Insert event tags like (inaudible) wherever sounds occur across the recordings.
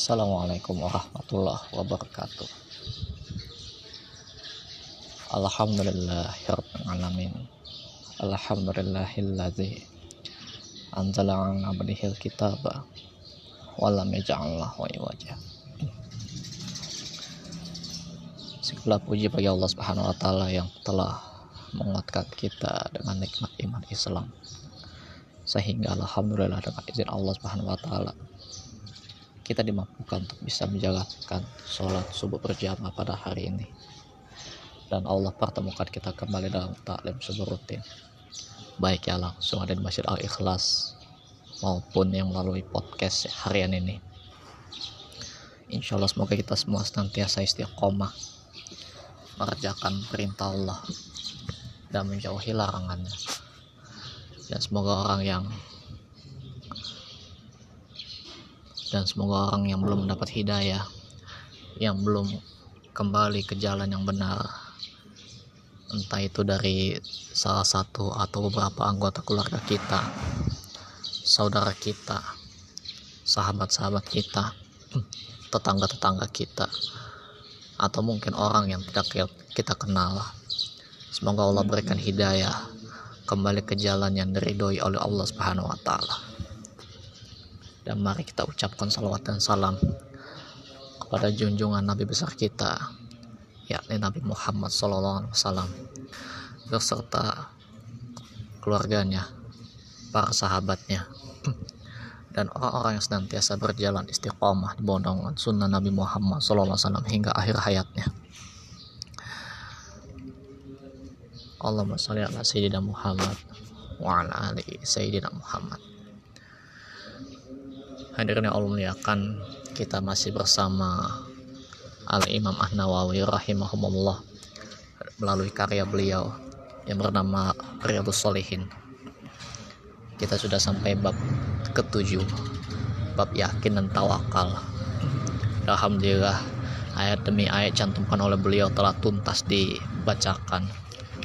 Assalamualaikum warahmatullahi wabarakatuh. Alhamdulillahirrahmanirrahim. Alhamdulillahilladzi Anzala an abdihil kitaba Walam yaja'allah wa iwajah Segala puji bagi Allah subhanahu wa ta'ala yang telah menguatkan kita dengan nikmat iman Islam. Sehingga alhamdulillah dengan izin Allah Subhanahu wa taala kita dimampukan untuk bisa menjalankan sholat subuh berjamaah pada hari ini. Dan Allah pertemukan kita kembali dalam taklim subuh rutin. Baik ya langsung ada di Masjid Al-Ikhlas maupun yang melalui podcast harian ini. Insya Allah semoga kita semua senantiasa istiqomah mengerjakan perintah Allah dan menjauhi larangannya. Dan semoga orang yang dan semoga orang yang belum mendapat hidayah yang belum kembali ke jalan yang benar entah itu dari salah satu atau beberapa anggota keluarga kita saudara kita sahabat-sahabat kita (clears throat) tetangga-tetangga kita atau mungkin orang yang tidak kita kenal. Semoga Allah berikan hidayah kembali ke jalan yang diridhoi oleh Allah Subhanahu wa taala dan mari kita ucapkan salawat dan salam kepada junjungan Nabi besar kita yakni Nabi Muhammad SAW beserta keluarganya para sahabatnya (clears throat) dan orang-orang yang senantiasa berjalan istiqomah di bawah sunnah Nabi Muhammad SAW hingga akhir hayatnya. Allahumma sholli ala sayyidina Muhammad wa ala ali sayyidina Muhammad. Hadirin yang Allah muliakan, kita masih bersama Al-Imam An-Nawawi rahimahumullah melalui karya beliau yang bernama Riyadus Solihin. Kita sudah sampai bab ketujuh, bab yakin dan tawakal. Alhamdulillah, ayat demi ayat cantumkan oleh beliau telah tuntas dibacakan,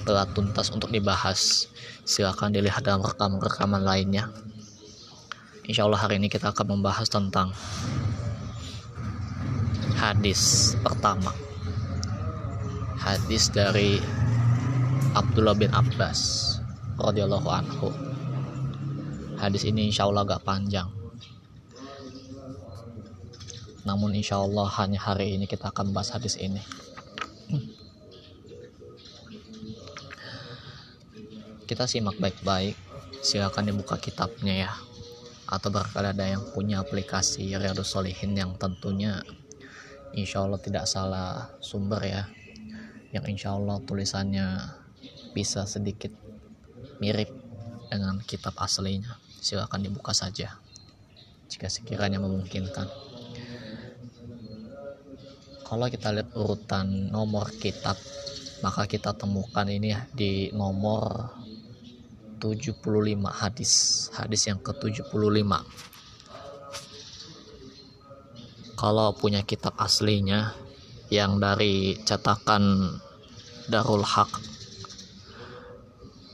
telah tuntas untuk dibahas. Silakan dilihat dalam rekaman-rekaman lainnya. Insya Allah hari ini kita akan membahas tentang hadis pertama. Hadis dari Abdullah bin Abbas radhiyallahu anhu. Hadis ini insya Allah agak panjang. Namun insya Allah hanya hari ini kita akan bahas hadis ini. Kita simak baik-baik. Silakan dibuka kitabnya ya atau barangkali ada yang punya aplikasi Riyadus Solihin yang tentunya insya Allah tidak salah sumber ya yang insya Allah tulisannya bisa sedikit mirip dengan kitab aslinya. Silakan dibuka saja jika sekiranya memungkinkan. Kalau kita lihat urutan nomor kitab maka kita temukan ini ya di nomor 75 hadis hadis yang ke-75 kalau punya kitab aslinya yang dari cetakan Darul Haq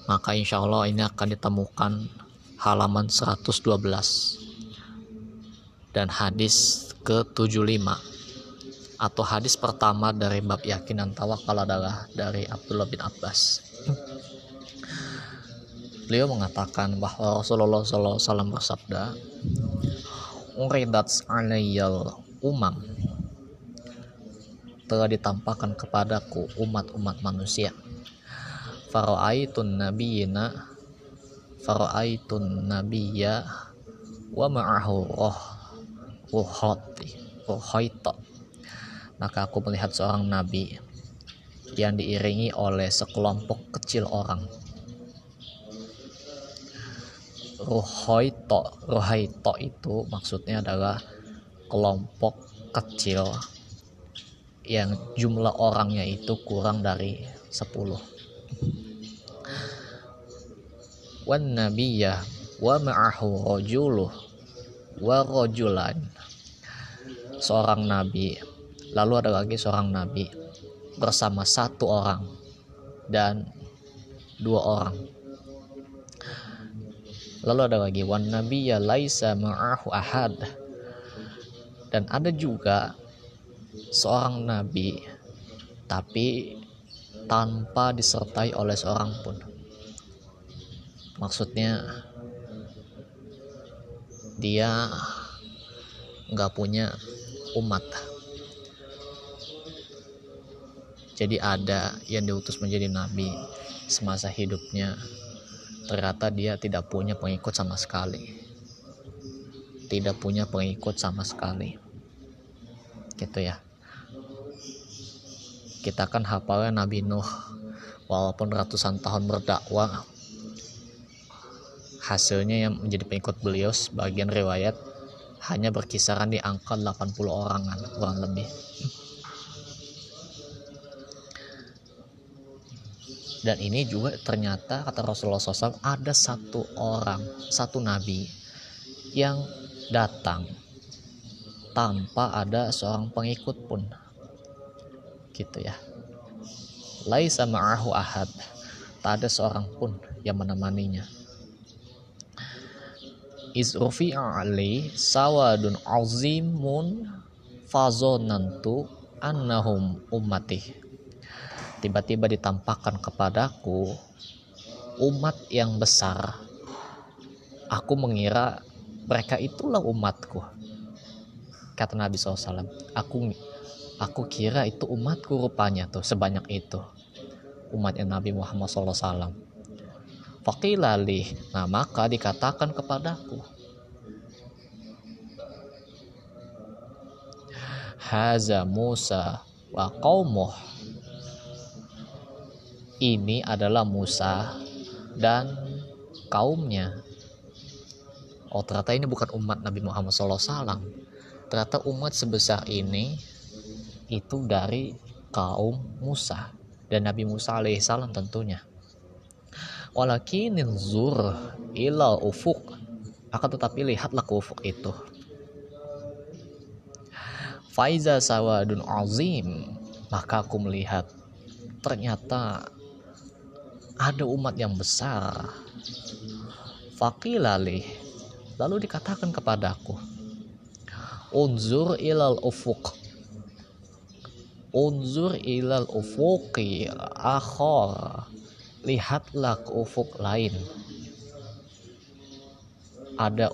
maka insya Allah ini akan ditemukan halaman 112 dan hadis ke-75 atau hadis pertama dari bab yakin dan tawakal adalah dari Abdullah bin Abbas beliau mengatakan bahwa Rasulullah SAW bersabda Uridat alayyal umam. Telah ditampakkan kepadaku umat-umat manusia. Faraaitun nabiyina faraaitun nabiyya wa ma'ahu roh ruhati ruhaita maka aku melihat seorang nabi yang diiringi oleh sekelompok kecil orang Ruhoito Ruhaito itu maksudnya adalah kelompok kecil yang jumlah orangnya itu kurang dari 10 wan nabiyya wa ma'ahu rajuluh wa rajulan. Seorang nabi lalu ada lagi seorang nabi bersama satu orang dan dua orang lalu ada lagi wan nabiyya laisa ma'ahu ahad. Dan ada juga seorang nabi tapi tanpa disertai oleh seorang pun. Maksudnya dia nggak punya umat. Jadi ada yang diutus menjadi nabi semasa hidupnya ternyata dia tidak punya pengikut sama sekali. Tidak punya pengikut sama sekali. Gitu ya. Kita kan hafalnya Nabi Nuh walaupun ratusan tahun berdakwah. Hasilnya yang menjadi pengikut beliau sebagian riwayat hanya berkisaran di angka 80 orangan kurang lebih dan ini juga ternyata kata Rasulullah SAW ada satu orang satu nabi yang datang tanpa ada seorang pengikut pun. Gitu ya. Laisa ma'ahu ahad. Tak ada seorang pun yang menemaninya. Izrufi'a ali sawadun azimun fazonantu annahum ummati tiba-tiba ditampakkan kepadaku umat yang besar aku mengira mereka itulah umatku. Kata Nabi SAW aku aku kira itu umatku rupanya tuh sebanyak itu. Umatnya Nabi Muhammad SAW Fakilali, nah maka dikatakan kepadaku Haza Musa wa qaumuh ini adalah Musa dan kaumnya. Oh ternyata ini bukan umat Nabi Muhammad SAW. Ternyata umat sebesar ini itu dari kaum Musa dan Nabi Musa alaihissalam tentunya. Walakin zur ila ufuk akan tetapi lihatlah ke ufuk itu. Faiza sawadun azim maka aku melihat ternyata ada umat yang besar. Fakilali lalu dikatakan kepadaku, Unzur ilal ufuk. Unzur ilal ufuki akhor. Lihatlah ke ufuk lain. Ada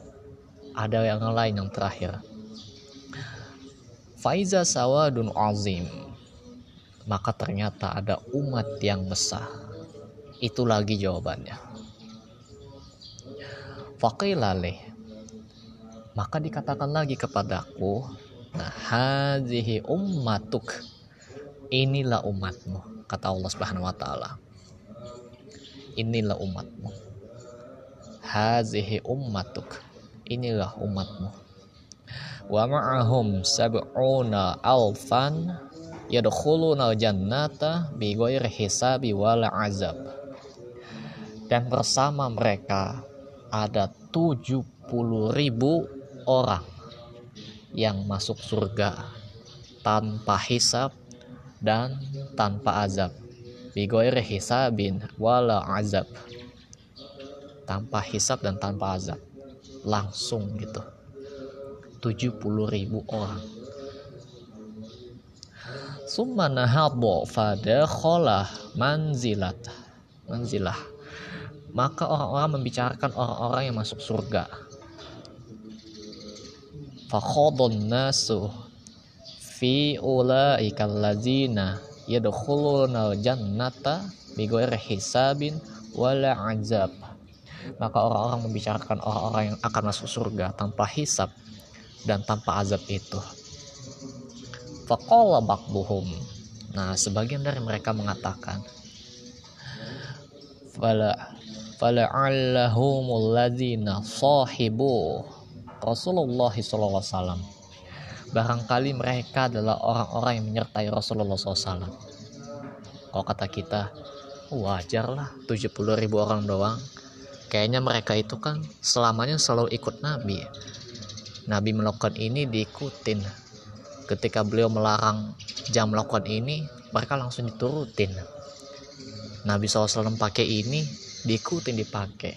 ada yang lain yang terakhir. Faiza sawadun azim. Maka ternyata ada umat yang besar itu lagi jawabannya. Faqilalih. Maka dikatakan lagi kepadaku, nah hazihi ummatuk. Inilah umatmu, kata Allah Subhanahu wa taala. Inilah umatmu. Hazihi ummatuk. Inilah umatmu. Wa ma'ahum sab'una alfan yadkhuluna jannata bi ghairi hisabi wala azab dan bersama mereka ada 70 ribu orang yang masuk surga tanpa hisab dan tanpa azab. Bigoir hisabin wala azab. Tanpa hisab dan tanpa azab. Langsung gitu. 70 ribu orang. Summa nahadha fadakhala manzilat. Manzilah maka orang-orang membicarakan orang-orang yang masuk surga. Fakhadun nasu fi ulaika allazina yadkhuluna jannata bighairi hisabin wala azab. Maka orang-orang membicarakan orang-orang yang akan masuk surga tanpa hisab dan tanpa azab itu. Faqala ba'dhum. Nah, sebagian dari mereka mengatakan, "Fala fala'allahumul ladzina sahibu. Rasulullah SAW barangkali mereka adalah orang-orang yang menyertai Rasulullah SAW kalau kata kita wajar lah 70 ribu orang doang. Kayaknya mereka itu kan selamanya selalu ikut Nabi. Nabi melakukan ini diikutin. Ketika beliau melarang jam melakukan ini mereka langsung diturutin. Nabi SAW pakai ini diikutin dipakai.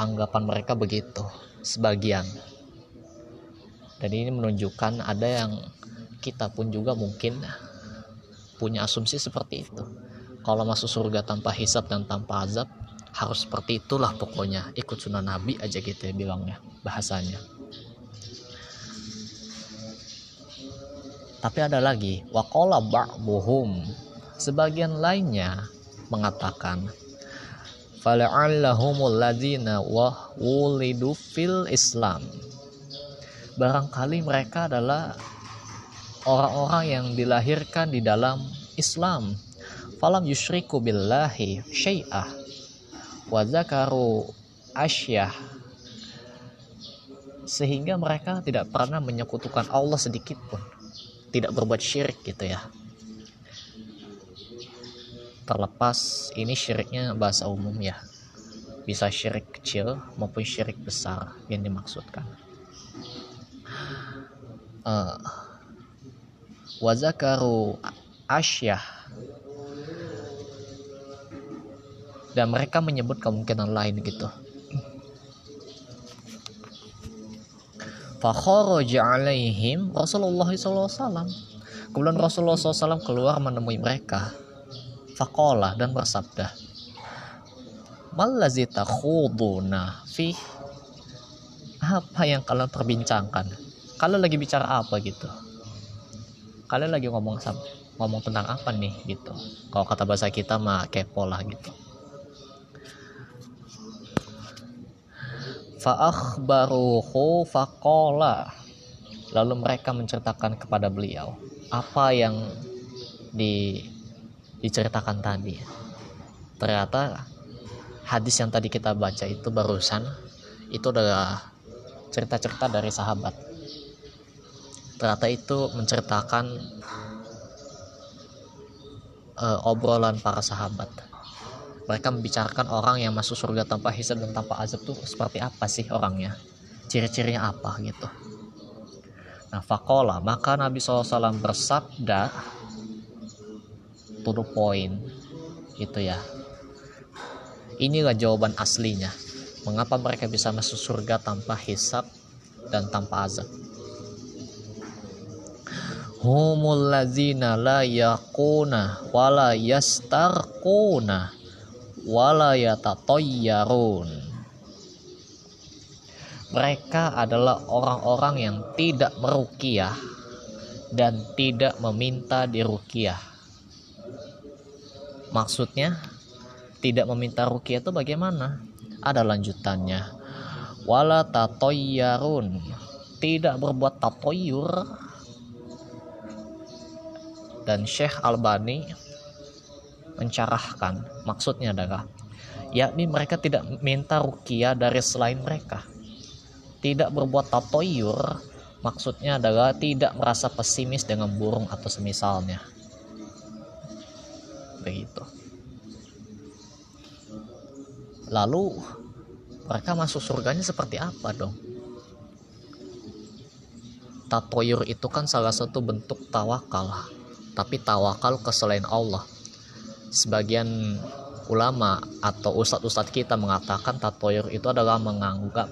Anggapan mereka begitu sebagian. Dan ini menunjukkan ada yang kita pun juga mungkin punya asumsi seperti itu. Kalau masuk surga tanpa hisap dan tanpa azab harus seperti itulah pokoknya. Ikut sunnah nabi aja gitu ya bilangnya bahasanya. Tapi ada lagi waqala ba'buhum sebagian lainnya mengatakan fala'allahumul ladzina wa wulidu fil Islam. Barangkali mereka adalah orang-orang yang dilahirkan di dalam Islam. Falam yusyriku billahi syai'ah wa zakaru asyah. Sehingga mereka tidak pernah menyekutukan Allah sedikit pun. Tidak berbuat syirik gitu ya terlepas ini syiriknya bahasa umum ya. Bisa syirik kecil maupun syirik besar yang dimaksudkan. Uh, wazakaru asyah. Dan mereka menyebut kemungkinan lain gitu. Fakharaja alaihim Rasulullah SAW kemudian Rasulullah SAW keluar menemui mereka Fakolah dan bersabda, Malazi takhuduna fi apa yang kalian perbincangkan? Kalian lagi bicara apa gitu? Kalian lagi ngomong ngomong tentang apa nih gitu? Kalau kata bahasa kita mah kepo lah gitu. Fa'akhbaruhu faqala Lalu mereka menceritakan kepada beliau apa yang di diceritakan tadi. Ternyata hadis yang tadi kita baca itu barusan itu adalah cerita-cerita dari sahabat. Ternyata itu menceritakan uh, obrolan para sahabat. Mereka membicarakan orang yang masuk surga tanpa hisab dan tanpa azab itu seperti apa sih orangnya? Ciri-cirinya apa gitu? Nah fakola maka Nabi SAW bersabda to the point gitu ya. Inilah jawaban aslinya. Mengapa mereka bisa masuk surga tanpa hisap dan tanpa azab? Humul ladzina la yaquna wala yastarquna wala yatatayyarun. Mereka adalah orang-orang yang tidak merukiah dan tidak meminta dirukiah Maksudnya tidak meminta rukyah itu bagaimana? Ada lanjutannya. Wala tatoyarun. Tidak berbuat tatoyur. Dan Syekh Albani mencarahkan maksudnya adalah yakni mereka tidak minta rukyah dari selain mereka. Tidak berbuat tatoyur maksudnya adalah tidak merasa pesimis dengan burung atau semisalnya begitu. Lalu mereka masuk surganya seperti apa dong? Tatoyur itu kan salah satu bentuk tawakal. Tapi tawakal ke selain Allah. Sebagian ulama atau ustadz-ustadz kita mengatakan tatoyur itu adalah menganggap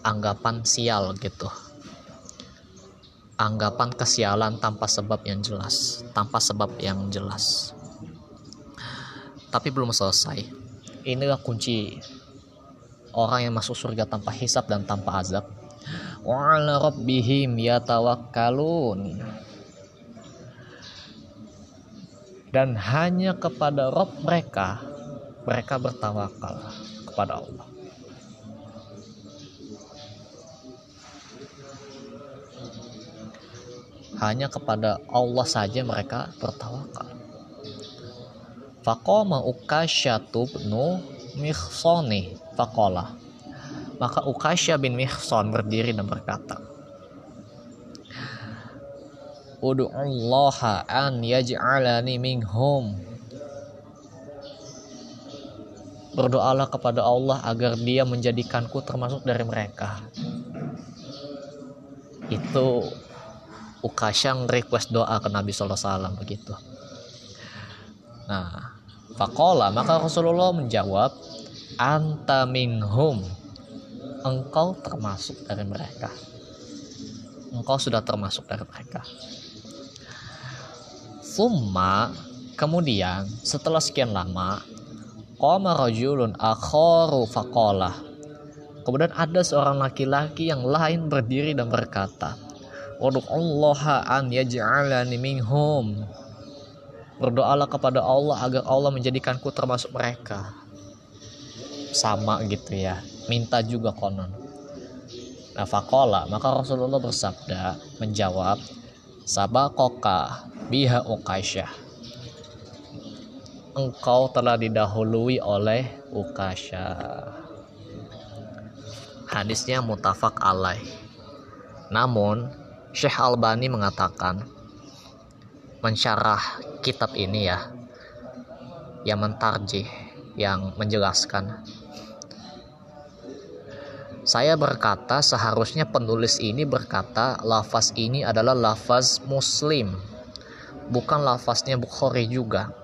anggapan sial gitu. Anggapan kesialan tanpa sebab yang jelas. Tanpa sebab yang jelas tapi belum selesai. Inilah kunci orang yang masuk surga tanpa hisap dan tanpa azab. Wa rabbihim. Dan hanya kepada Rob mereka mereka bertawakal kepada Allah. Hanya kepada Allah saja mereka bertawakal. Faqama Ukasyatu bnu Mihsoni Faqala. Maka Ukasya bin Mihson berdiri dan berkata Udu'ullaha an yaj'alani minhum. Berdoalah kepada Allah agar dia menjadikanku termasuk dari mereka. Itu Ukasya request doa ke Nabi SAW begitu Nah, fakola maka Rasulullah menjawab, anta minhum, engkau termasuk dari mereka. engkau sudah termasuk dari mereka. Summa kemudian setelah sekian lama qama rajulun akharu faqala. Kemudian ada seorang laki-laki yang lain berdiri dan berkata Allah an yaj'alani minhum berdoalah kepada Allah agar Allah menjadikanku termasuk mereka. Sama gitu ya. Minta juga konon. Nah fakola. Maka Rasulullah bersabda menjawab sabakoka biha ukasyah engkau telah didahului oleh ukasyah hadisnya mutafak alaih. Namun Syekh Albani mengatakan mensyarah kitab ini ya yang mentarjih yang menjelaskan saya berkata seharusnya penulis ini berkata lafaz ini adalah lafaz muslim bukan lafaznya Bukhari juga.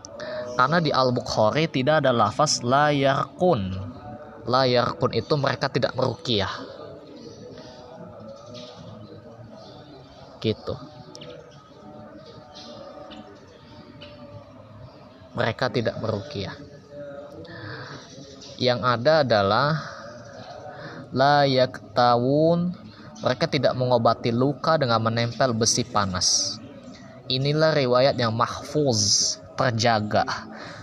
Karena di Al-Bukhari tidak ada lafaz layarkun layarkun itu mereka tidak merukiah gitu mereka tidak merukiah yang ada adalah layak tahun mereka tidak mengobati luka dengan menempel besi panas. Inilah riwayat yang mahfuz terjaga.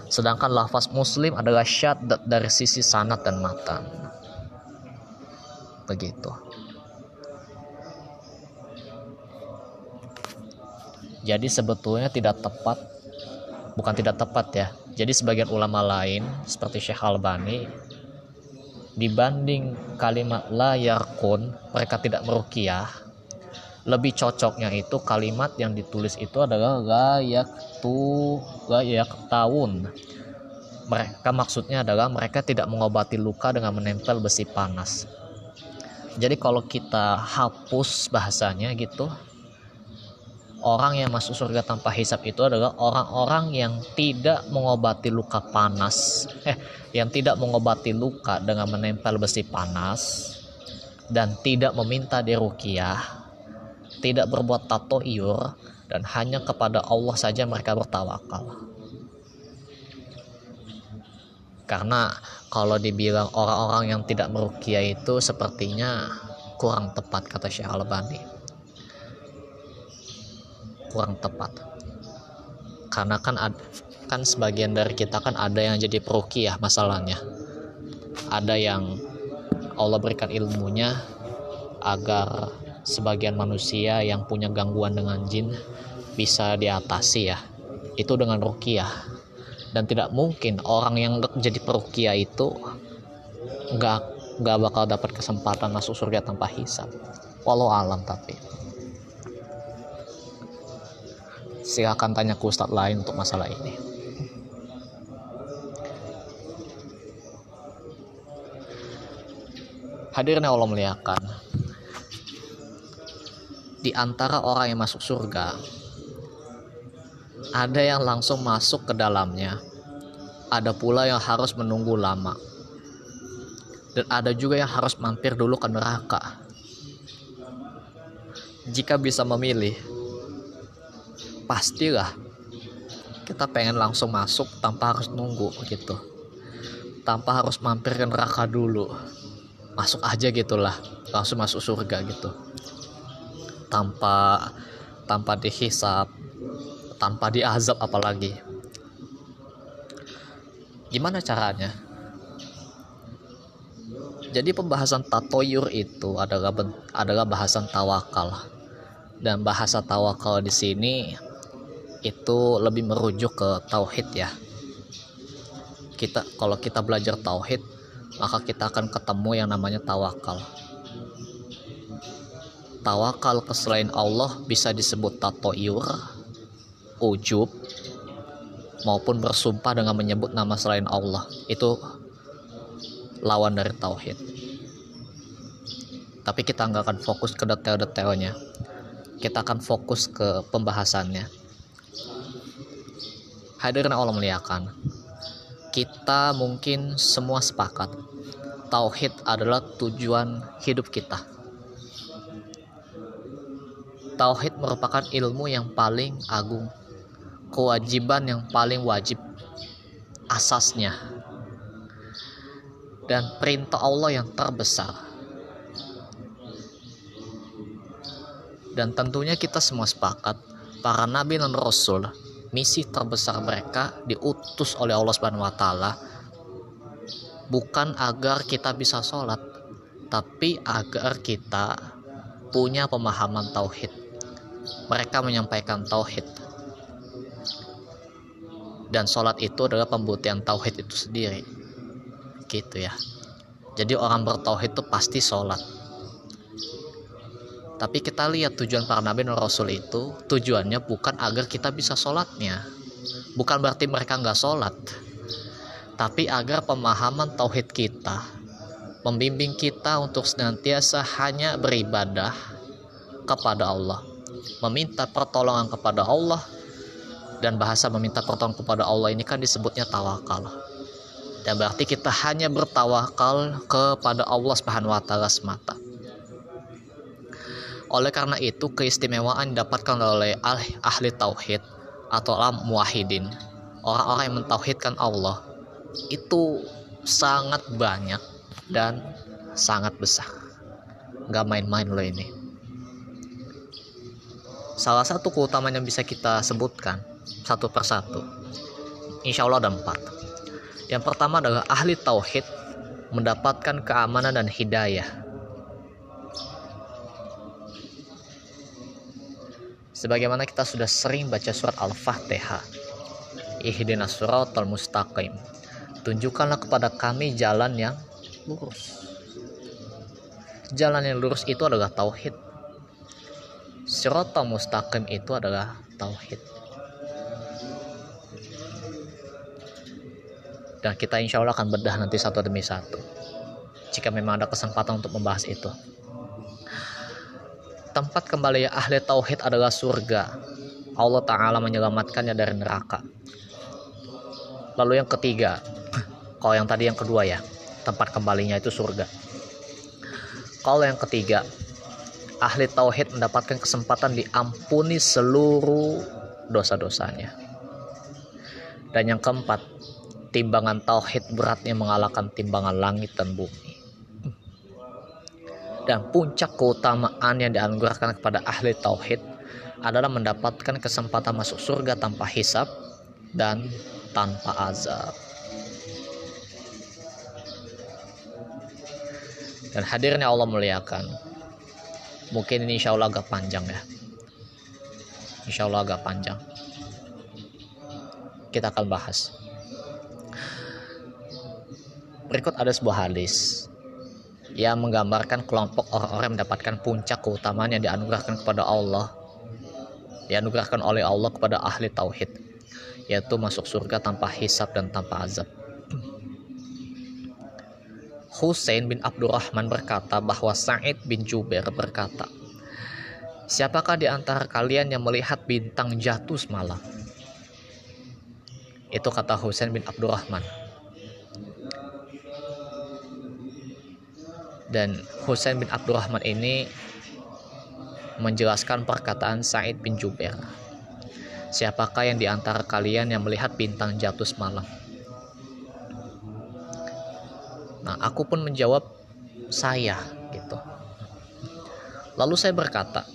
Sedangkan lafaz muslim adalah syaddat dari sisi sanat dan matan. Begitu. Jadi sebetulnya tidak tepat bukan tidak tepat ya. Jadi sebagian ulama lain seperti Syekh Albani dibanding kalimat la yarkun mereka tidak merukiah lebih cocoknya itu kalimat yang ditulis itu adalah layak tu layak tahun mereka maksudnya adalah mereka tidak mengobati luka dengan menempel besi panas jadi kalau kita hapus bahasanya gitu orang yang masuk surga tanpa hisap itu adalah orang-orang yang tidak mengobati luka panas. (laughs) Eh yang tidak mengobati luka dengan menempel besi panas dan tidak meminta dirukiah tidak berbuat tato iur dan hanya kepada Allah saja mereka bertawakal. Karena kalau dibilang orang-orang yang tidak merukiah itu sepertinya kurang tepat kata Syekh Al-Albani kurang tepat. Karena kan ad, kan sebagian dari kita kan ada yang jadi perukiah masalahnya. Ada yang Allah berikan ilmunya agar sebagian manusia yang punya gangguan dengan jin bisa diatasi ya. Itu dengan rukiah. Dan tidak mungkin orang yang jadi perukiah itu nggak nggak bakal dapat kesempatan masuk surga tanpa hisap walau alam tapi silahkan tanya ke ustadz lain untuk masalah ini. Hadirnya Allah melihatkan di antara orang yang masuk surga ada yang langsung masuk ke dalamnya. Ada pula yang harus menunggu lama. Dan ada juga yang harus mampir dulu ke neraka. Jika bisa memilih pastilah. Kita pengen langsung masuk tanpa harus nunggu gitu. Tanpa harus mampir ke neraka dulu. Masuk aja gitulah. Langsung masuk surga gitu. Tanpa tanpa dihisap tanpa diazab apalagi. Gimana caranya? Jadi pembahasan tatoyur itu adalah adalah bahasan tawakal. Dan bahasa tawakal di sini itu lebih merujuk ke tauhid ya. Kita kalau kita belajar tauhid maka kita akan ketemu yang namanya tawakal. Tawakal ke selain Allah bisa disebut tatoyur ujub maupun bersumpah dengan menyebut nama selain Allah. Itu lawan dari tauhid. Tapi kita nggak akan fokus ke detail-detailnya. Kita akan fokus ke pembahasannya hadirin Allah muliakan. Kita mungkin semua sepakat tauhid adalah tujuan hidup kita. Tauhid merupakan ilmu yang paling agung kewajiban yang paling wajib asasnya dan perintah Allah yang terbesar. Dan tentunya kita semua sepakat para nabi dan rasul misi terbesar mereka diutus oleh Allah Subhanahu wa taala bukan agar kita bisa sholat tapi agar kita punya pemahaman tauhid. Mereka menyampaikan tauhid. Dan sholat itu adalah pembuktian tauhid itu sendiri. Gitu ya. Jadi orang bertauhid itu pasti sholat tapi kita lihat tujuan para nabi dan rasul itu tujuannya bukan agar kita bisa sholatnya. Bukan berarti mereka nggak sholat. Tapi agar pemahaman tauhid kita membimbing kita untuk senantiasa hanya beribadah kepada Allah. Meminta pertolongan kepada Allah dan bahasa meminta pertolongan kepada Allah ini kan disebutnya tawakal. Dan berarti kita hanya bertawakal kepada Allah Subhanahu wa taala semata. Oleh karena itu, keistimewaan didapatkan oleh ahli, tauhid atau alam muwahidin, orang-orang yang mentauhidkan Allah, itu sangat banyak dan sangat besar. Gak main-main loh ini. Salah satu keutamaan yang bisa kita sebutkan satu persatu. Insya Allah ada empat. Yang pertama adalah ahli tauhid mendapatkan keamanan dan hidayah sebagaimana kita sudah sering baca surat Al-Fatihah. Ihdinas suratal mustaqim. Tunjukkanlah kepada kami jalan yang lurus. Jalan yang lurus itu adalah tauhid. Suratal mustaqim itu adalah tauhid. Dan kita insya Allah akan bedah nanti satu demi satu. Jika memang ada kesempatan untuk membahas itu tempat kembali ahli tauhid adalah surga. Allah Ta'ala menyelamatkannya dari neraka. Lalu yang ketiga, kalau yang tadi yang kedua ya, tempat kembalinya itu surga. Kalau yang ketiga, ahli tauhid mendapatkan kesempatan diampuni seluruh dosa-dosanya. Dan yang keempat, timbangan tauhid beratnya mengalahkan timbangan langit dan bumi dan puncak keutamaan yang dianugerahkan kepada ahli tauhid adalah mendapatkan kesempatan masuk surga tanpa hisap dan tanpa azab. Dan hadirnya Allah muliakan. Mungkin ini insya Allah agak panjang ya. Insya Allah agak panjang. Kita akan bahas. Berikut ada sebuah hadis yang menggambarkan kelompok orang-orang mendapatkan puncak keutamaan yang dianugerahkan kepada Allah. Dianugerahkan oleh Allah kepada ahli tauhid yaitu masuk surga tanpa hisab dan tanpa azab. Husain bin Abdurrahman berkata bahwa Sa'id bin Jubair berkata Siapakah di antara kalian yang melihat bintang jatuh semalam? Itu kata Husain bin Abdurrahman dan Husain bin Abdurrahman ini menjelaskan perkataan Said bin Jubair. Siapakah yang di antara kalian yang melihat bintang jatuh semalam? Nah, aku pun menjawab saya gitu. Lalu saya berkata,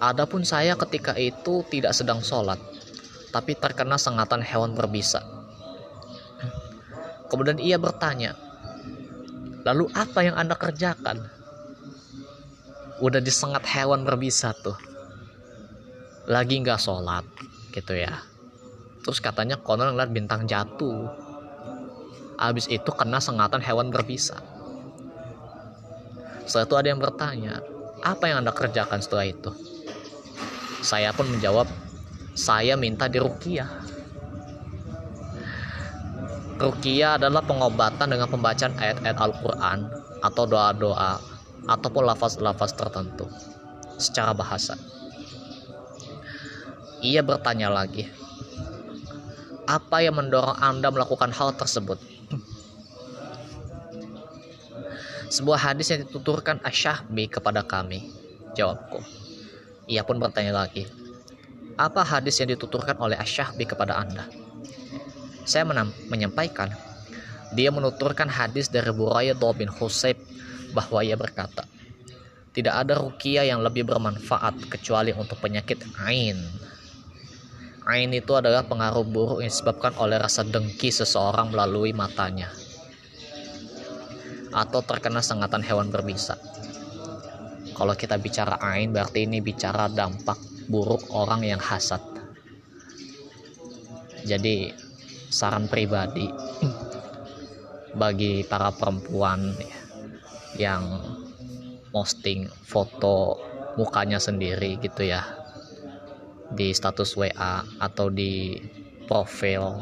Adapun saya ketika itu tidak sedang sholat, tapi terkena sengatan hewan berbisa. Kemudian ia bertanya, Lalu apa yang Anda kerjakan? Udah disengat hewan berbisa tuh. Lagi nggak sholat gitu ya. Terus katanya konon ngeliat bintang jatuh. Abis itu kena sengatan hewan berbisa. Setelah itu ada yang bertanya, apa yang Anda kerjakan setelah itu? Saya pun menjawab, saya minta dirukiah Rukia adalah pengobatan dengan pembacaan ayat-ayat Al-Quran atau doa-doa ataupun lafaz-lafaz tertentu secara bahasa. Ia bertanya lagi, apa yang mendorong Anda melakukan hal tersebut? Sebuah hadis yang dituturkan Asyahbi kepada kami. Jawabku. Ia pun bertanya lagi, apa hadis yang dituturkan oleh Asyahbi kepada Anda? Saya menyampaikan, dia menuturkan hadis dari Buraidah bin Husayb bahwa ia berkata, tidak ada rukia yang lebih bermanfaat kecuali untuk penyakit ain. Ain itu adalah pengaruh buruk yang disebabkan oleh rasa dengki seseorang melalui matanya atau terkena sengatan hewan berbisa. Kalau kita bicara ain berarti ini bicara dampak buruk orang yang hasad. Jadi saran pribadi bagi para perempuan yang posting foto mukanya sendiri gitu ya di status WA atau di profil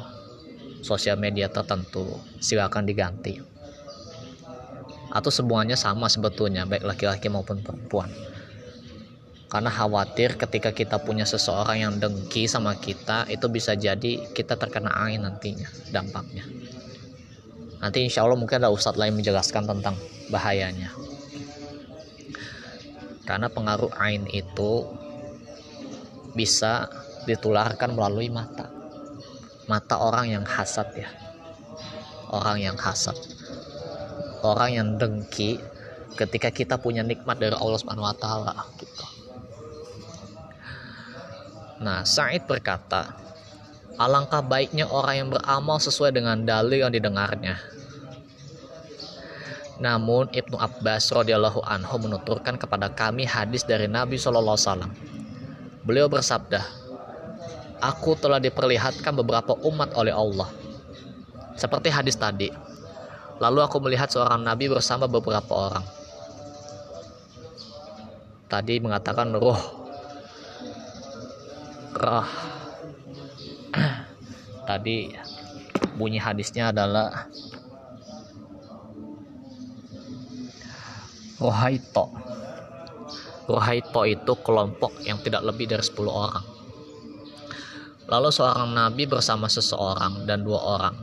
sosial media tertentu silakan diganti. Atau semuanya sama sebetulnya baik laki-laki maupun perempuan karena khawatir ketika kita punya seseorang yang dengki sama kita itu bisa jadi kita terkena angin nantinya dampaknya. Nanti insya Allah mungkin ada ustadz lain menjelaskan tentang bahayanya. Karena pengaruh ain itu bisa ditularkan melalui mata. Mata orang yang hasad ya. Orang yang hasad. Orang yang dengki ketika kita punya nikmat dari Allah Subhanahu wa taala gitu Nah, Sa'id berkata, Alangkah baiknya orang yang beramal sesuai dengan dalil yang didengarnya. Namun Ibnu Abbas radhiyallahu anhu menuturkan kepada kami hadis dari Nabi Shallallahu alaihi. Beliau bersabda, "Aku telah diperlihatkan beberapa umat oleh Allah." Seperti hadis tadi. Lalu aku melihat seorang nabi bersama beberapa orang. Tadi mengatakan roh ikrah (clears throat) tadi bunyi hadisnya adalah Rohaito Rohaito itu kelompok yang tidak lebih dari 10 orang. Lalu seorang nabi bersama seseorang dan dua orang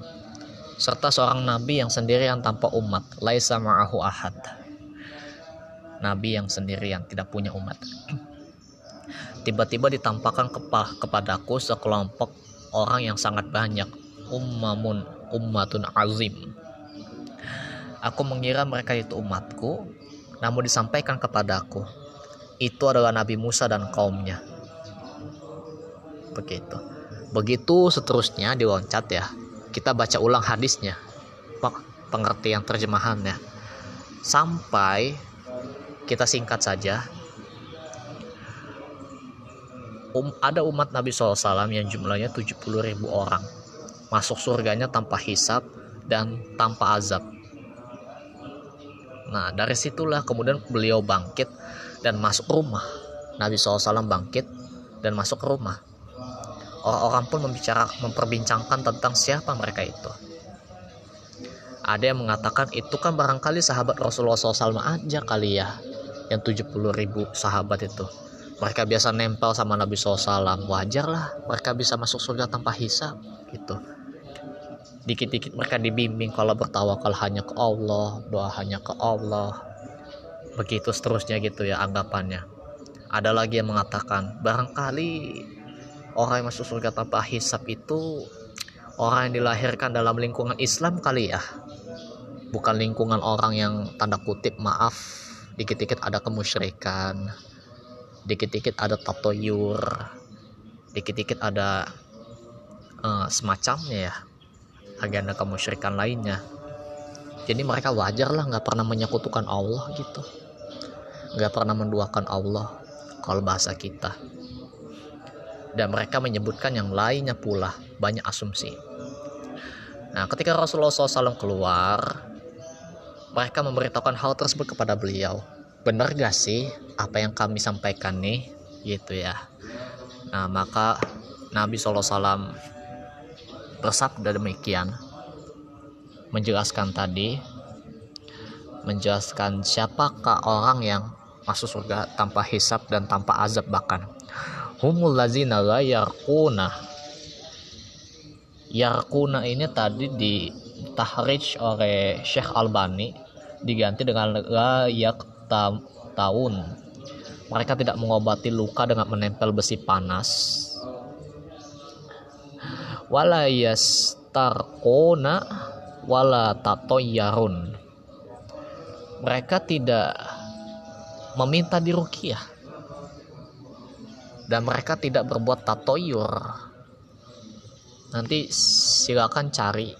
serta seorang nabi yang sendirian tanpa umat laisa ma'ahu ahad. Nabi yang sendirian tidak punya umat (clears throat) tiba-tiba ditampakkan kepa kepadaku sekelompok orang yang sangat banyak. Ummamun ummatun azim. Aku mengira mereka itu umatku namun disampaikan kepadaku itu adalah Nabi Musa dan kaumnya. Begitu. Begitu seterusnya diloncat ya. Kita baca ulang hadisnya. Pengertian terjemahannya. Sampai kita singkat saja um, ada umat Nabi SAW yang jumlahnya 70 ribu orang. Masuk surganya tanpa hisap dan tanpa azab. Nah dari situlah kemudian beliau bangkit dan masuk rumah. Nabi SAW bangkit dan masuk rumah. Orang-orang pun membicara memperbincangkan tentang siapa mereka itu. Ada yang mengatakan itu kan barangkali sahabat Rasulullah SAW aja kali ya yang 70 ribu sahabat itu mereka biasa nempel sama Nabi SAW wajar lah mereka bisa masuk surga tanpa hisap gitu. Dikit-dikit mereka dibimbing kalau bertawakal hanya ke Allah doa hanya ke Allah. Begitu seterusnya gitu ya anggapannya. Ada lagi yang mengatakan barangkali orang yang masuk surga tanpa hisap itu orang yang dilahirkan dalam lingkungan Islam kali ya. Bukan lingkungan orang yang tanda kutip maaf dikit-dikit ada kemusyrikan dikit-dikit ada tatoyur dikit-dikit ada uh, semacamnya ya agenda kemusyrikan lainnya. Jadi mereka wajar lah nggak pernah menyekutukan Allah gitu. Nggak pernah menduakan Allah kalau bahasa kita. Dan mereka menyebutkan yang lainnya pula banyak asumsi. Nah ketika Rasulullah SAW keluar mereka memberitahukan hal tersebut kepada beliau benar gak sih apa yang kami sampaikan nih? Gitu ya. Nah maka Nabi SAW bersabda demikian. Menjelaskan tadi menjelaskan siapakah orang yang masuk surga tanpa hisap dan tanpa azab bahkan. Humul lazina la yarquna. Yarquna ini tadi di tahrij oleh Syekh Albani diganti dengan la yak tahun. Mereka tidak mengobati luka dengan menempel besi panas. Wala yastarquna wala tatoyarun. Mereka tidak meminta dirukiah dan mereka tidak berbuat tatoyur. Nanti silakan cari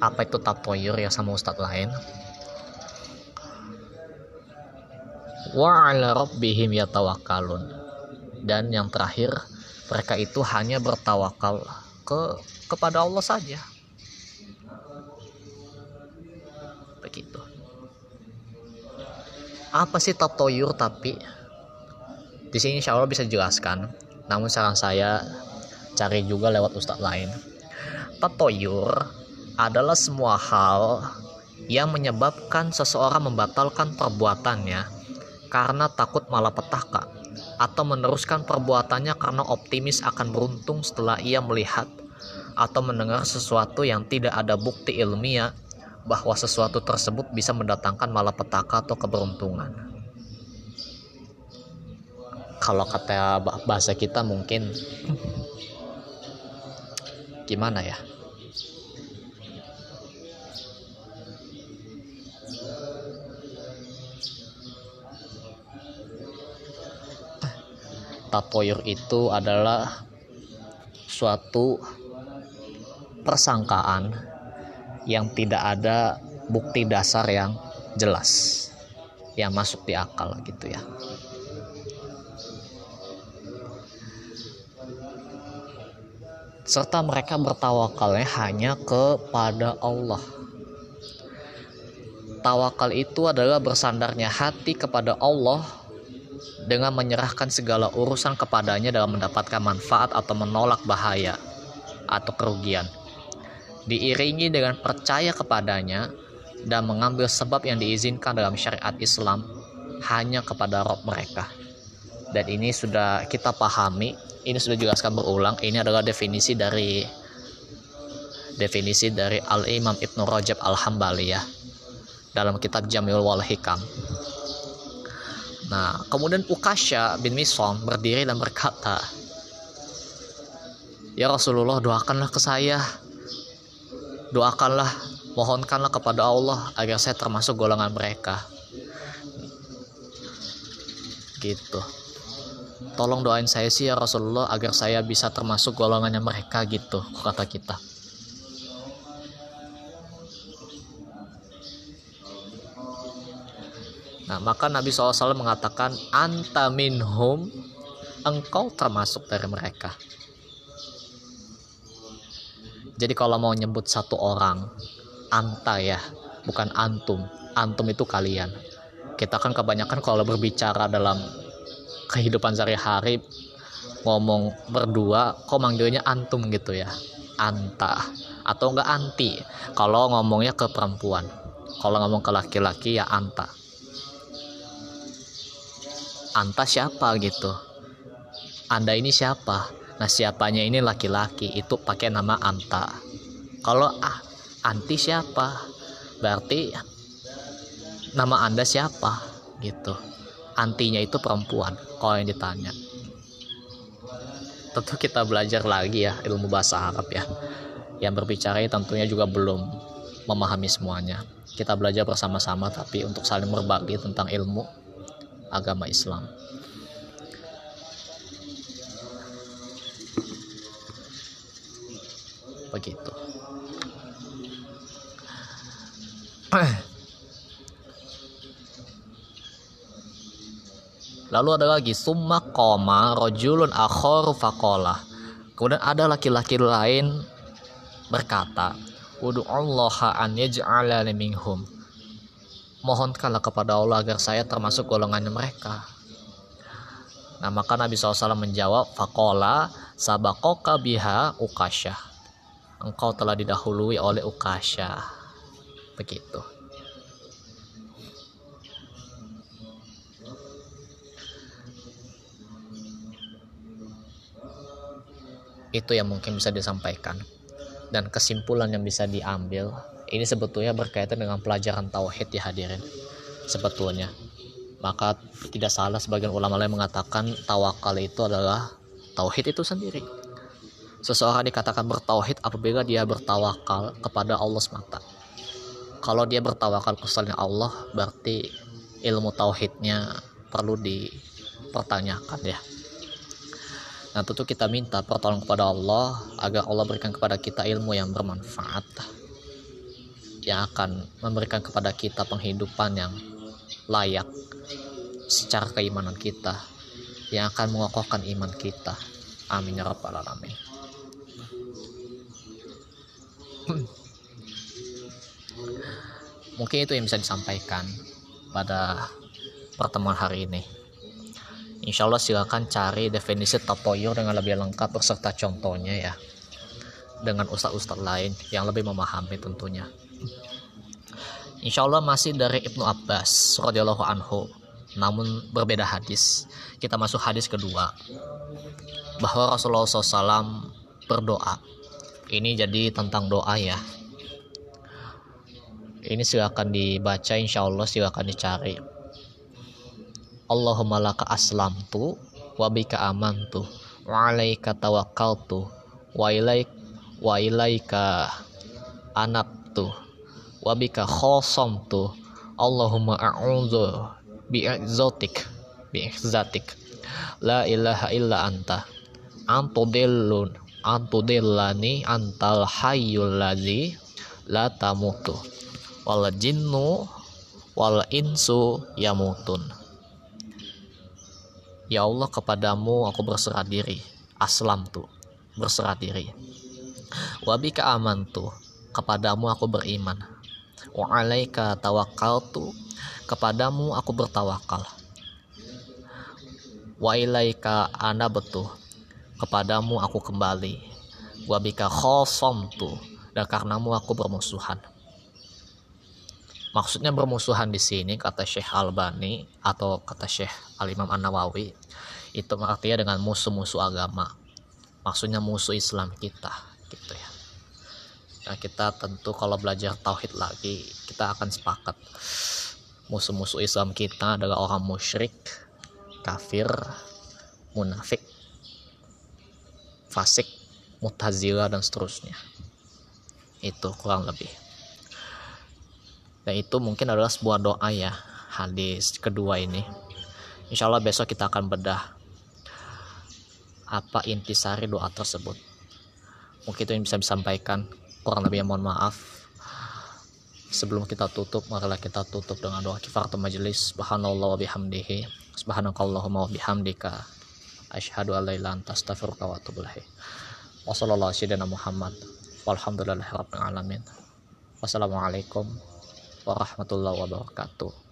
apa itu tatoyur ya sama ustadz lain wa rabbihim yatawakkalun. Dan yang terakhir mereka itu hanya bertawakal ke kepada Allah saja. Begitu. Apa sih tatoyur tapi? Di sini insya Allah bisa dijelaskan. Namun saran saya cari juga lewat ustadz lain. Tatoyur adalah semua hal yang menyebabkan seseorang membatalkan perbuatannya karena takut malapetaka atau meneruskan perbuatannya karena optimis akan beruntung setelah ia melihat atau mendengar sesuatu yang tidak ada bukti ilmiah bahwa sesuatu tersebut bisa mendatangkan malapetaka atau keberuntungan. Kalau kata bahasa kita mungkin gimana ya? Tatoyur itu adalah suatu persangkaan yang tidak ada bukti dasar yang jelas yang masuk di akal gitu ya. Serta mereka bertawakalnya hanya kepada Allah. Tawakal itu adalah bersandarnya hati kepada Allah dengan menyerahkan segala urusan kepadanya dalam mendapatkan manfaat atau menolak bahaya atau kerugian diiringi dengan percaya kepadanya dan mengambil sebab yang diizinkan dalam syariat Islam hanya kepada Rob mereka. Dan ini sudah kita pahami, ini sudah dijelaskan berulang, ini adalah definisi dari definisi dari Al-Imam Ibnu Rajab Al-Hambali ya dalam kitab Jamil Wal Hikam. Nah, kemudian Ukasha bin Mison berdiri dan berkata, Ya Rasulullah doakanlah ke saya. Doakanlah mohonkanlah kepada Allah agar saya termasuk golongan mereka. Gitu. Tolong doain saya sih ya Rasulullah agar saya bisa termasuk golongannya mereka gitu kata kita Nah, maka Nabi SAW mengatakan, Anta minhum, engkau termasuk dari mereka. Jadi kalau mau nyebut satu orang, anta ya, bukan antum. Antum itu kalian. Kita kan kebanyakan kalau berbicara dalam kehidupan sehari-hari ngomong berdua, kok manggilnya antum gitu ya. Anta atau enggak anti. Kalau ngomongnya ke perempuan. Kalau ngomong ke laki-laki ya anta. Anta siapa gitu? Anda ini siapa? Nah siapanya ini laki-laki itu pakai nama Anta. Kalau ah anti siapa? Berarti nama Anda siapa? Gitu. Antinya itu perempuan kalau yang ditanya. Tentu kita belajar lagi ya ilmu bahasa Arab ya. Yang berbicara tentunya juga belum memahami semuanya. Kita belajar bersama-sama tapi untuk saling berbagi tentang ilmu agama Islam. begitu Lalu ada lagi summa koma rojulun akhor fakola. Kemudian ada laki-laki lain berkata, Allah an yaj'ala minhum. Mohonkanlah kepada Allah agar saya termasuk golongannya mereka. Nah maka Nabi SAW menjawab, Fakola sabakoka biha ukasyah engkau telah didahului oleh Ukasha begitu. Itu yang mungkin bisa disampaikan. Dan kesimpulan yang bisa diambil ini sebetulnya berkaitan dengan pelajaran tauhid ya hadirin. Sebetulnya. Maka tidak salah sebagian ulama lain mengatakan tawakal itu adalah tauhid itu sendiri. Seseorang dikatakan bertauhid apabila dia bertawakal kepada Allah semata. Kalau dia bertawakal kepada Allah berarti ilmu tauhidnya perlu dipertanyakan ya. Nah tentu kita minta pertolongan kepada Allah agar Allah berikan kepada kita ilmu yang bermanfaat yang akan memberikan kepada kita penghidupan yang layak secara keimanan kita yang akan mengokohkan iman kita. Amin ya rabbal alamin. Mungkin itu yang bisa disampaikan pada pertemuan hari ini. Insya Allah silakan cari definisi tatoyur dengan lebih lengkap beserta contohnya ya dengan ustadz-ustadz lain yang lebih memahami tentunya. Insya Allah masih dari Ibnu Abbas radhiyallahu anhu namun berbeda hadis. Kita masuk hadis kedua bahwa Rasulullah SAW berdoa. Ini jadi tentang doa ya. Ini silakan dibaca insya Allah silakan dicari Allahumma laka aslamtu wa bika amantu wa alaika tawakkaltu wa ilaik wa ilaika anabtu wa bika khosamtu Allahumma a'udzu bi'izzatik bi'izzatik la ilaha illa anta. Antudillun antudillani antal hayyul ladzi la tamutu. Wal jinnu wal insu yamutun. Ya Allah kepadamu aku berserah diri. Aslam tuh berserah diri. Wabika aman tuh kepadamu aku beriman Wa alaika tawakal tuh kepadamu aku bertawakal. Wa ilaika betul kepadamu aku kembali. Wabika khosom tuh dan karenamu aku bermusuhan. Maksudnya bermusuhan di sini kata Syekh Albani atau kata Syekh Al Imam An Nawawi itu artinya dengan musuh-musuh agama. Maksudnya musuh Islam kita gitu ya. Nah, kita tentu kalau belajar tauhid lagi kita akan sepakat. Musuh-musuh Islam kita adalah orang musyrik, kafir, munafik, fasik, mutazila dan seterusnya. Itu kurang lebih. Dan itu mungkin adalah sebuah doa ya hadis kedua ini. Insya Allah besok kita akan bedah apa intisari doa tersebut. Mungkin itu yang bisa disampaikan kurang lebih mohon maaf. Sebelum kita tutup marilah kita tutup dengan doa kifaratul majelis subhanallah wa bihamdihi. Subhanakallahumma wa bihamdika. Asyhadu an la ilaha anta astaghfiruka wa atubu ilaik. Wa sallallahu Muhammad. Walhamdulillahi alamin. Wassalamualaikum warahmatullahi wabarakatuh